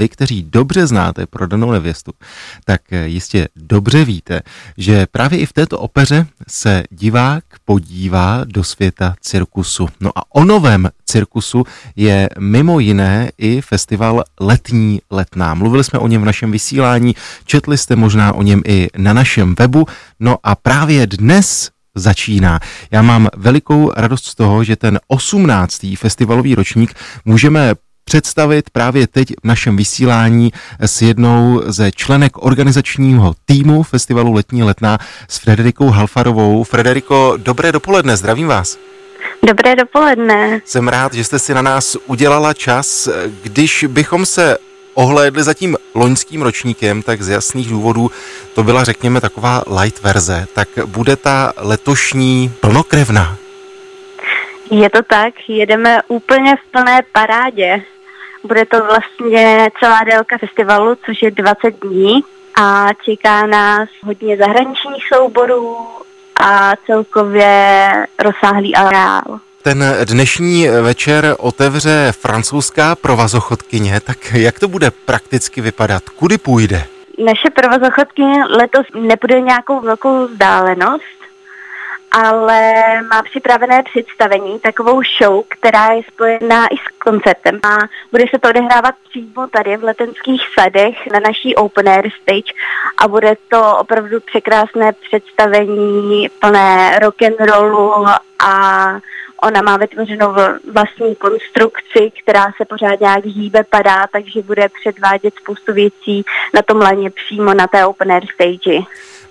Vy, kteří dobře znáte prodanou nevěstu, tak jistě dobře víte, že právě i v této opeře se divák podívá do světa cirkusu. No a o novém cirkusu je mimo jiné i festival Letní letná. Mluvili jsme o něm v našem vysílání, četli jste možná o něm i na našem webu. No a právě dnes začíná. Já mám velikou radost z toho, že ten 18. festivalový ročník můžeme představit právě teď v našem vysílání s jednou ze členek organizačního týmu festivalu Letní letná s Frederikou Halfarovou. Frederiko, dobré dopoledne, zdravím vás. Dobré dopoledne. Jsem rád, že jste si na nás udělala čas. Když bychom se ohlédli za tím loňským ročníkem, tak z jasných důvodů to byla, řekněme, taková light verze. Tak bude ta letošní plnokrevná? Je to tak, jedeme úplně v plné parádě. Bude to vlastně celá délka festivalu, což je 20 dní a čeká nás hodně zahraničních souborů a celkově rozsáhlý areál. Ten dnešní večer otevře francouzská provazochodkyně, tak jak to bude prakticky vypadat? Kudy půjde? Naše provazochodkyně letos nebude nějakou velkou vzdálenost, ale má připravené představení, takovou show, která je spojená i s koncertem. A bude se to odehrávat přímo tady v Letenských sadech na naší open air stage a bude to opravdu překrásné představení plné rock and rollu a Ona má vytvořenou vlastní konstrukci, která se pořád nějak hýbe, padá, takže bude předvádět spoustu věcí na tom laně přímo na té open air stage.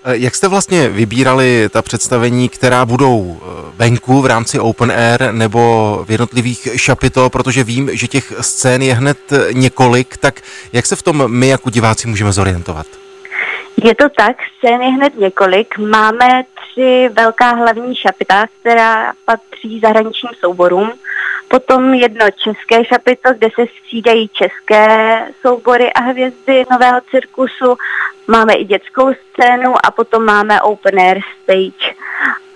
Eh, jak jste vlastně vybírali ta představení, která budou eh, venku v rámci Open Air nebo v jednotlivých šapitol, protože vím, že těch scén je hned několik, tak jak se v tom my jako diváci můžeme zorientovat? Je to tak, scén je hned několik. Máme tři velká hlavní šapita, která patří zahraničním souborům. Potom jedno české šapito, kde se střídají české soubory a hvězdy nového cirkusu. Máme i dětskou scénu a potom máme open air stage.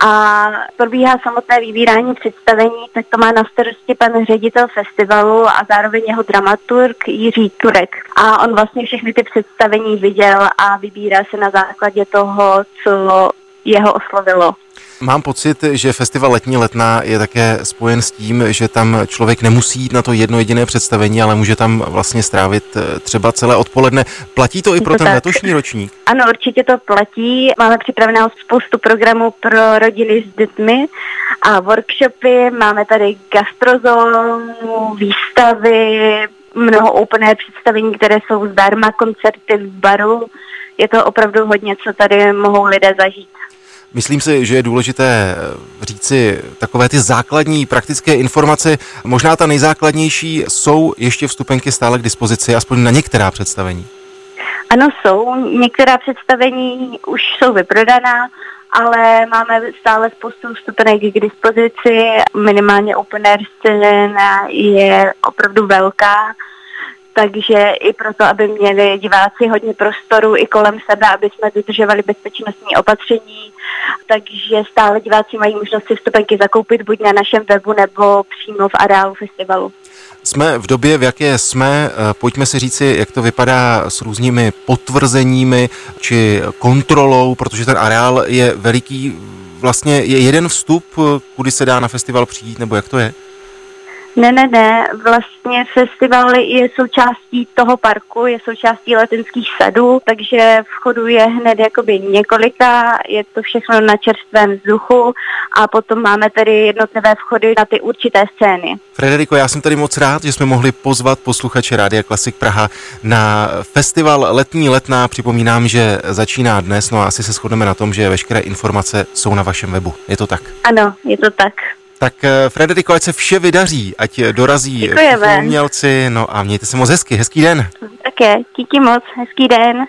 A probíhá samotné vybírání představení, tak to má na starosti pan ředitel festivalu a zároveň jeho dramaturg Jiří Turek. A on vlastně všechny ty představení viděl a vybírá se na základě toho, co jeho oslovilo. Mám pocit, že festival Letní letná je také spojen s tím, že tam člověk nemusí jít na to jedno jediné představení, ale může tam vlastně strávit eh, třeba celé odpoledne. Platí to i pro to ten tak. letošní ročník? Ano, určitě to platí. Máme připravenou spoustu programů pro rodiny s dětmi a workshopy. Máme tady gastrozónu, výstavy, mnoho opené představení, které jsou zdarma, koncerty v baru. Je to opravdu hodně, co tady mohou lidé zažít. Myslím si, že je důležité eh, říci takové ty základní praktické informace. Možná ta nejzákladnější jsou ještě vstupenky stále k dispozici, aspoň na některá představení. Ano, jsou. Některá představení už jsou vyprodaná, ale máme stále spoustu vstupenek k dispozici. Minimálně open air scéna je opravdu velká takže i proto, aby měli diváci hodně prostoru i kolem sebe, aby jsme dodržovali bezpečnostní opatření, takže stále diváci mají možnost si vstupenky zakoupit buď na našem webu nebo přímo v areálu festivalu. Jsme v době, v jaké jsme, eh, pojďme si říci, jak to vypadá s různými potvrzeními či kontrolou, protože ten areál je veliký, vlastně je jeden vstup, eh, kudy se dá na festival přijít, nebo jak to je? Ne, ne, ne. Vlastně festival je součástí toho parku, je součástí letenských sadů, takže vchodu je hned jakoby několika, je to všechno na čerstvém vzduchu a potom máme tady jednotlivé vchody na ty určité scény. Frederiko, já jsem tady moc rád, že jsme mohli pozvat posluchače Rádia Klasik Praha na festival Letní letná. Připomínám, že začíná dnes, no a asi se shodneme na tom, že veškeré informace jsou na vašem webu. Je to tak? Ano, je to tak. Tak eh, Frederiko, ať se vše vydaří, ať dorazí umělci, no a mějte se moc hezky, hezký den. Také, díky moc, hezký den.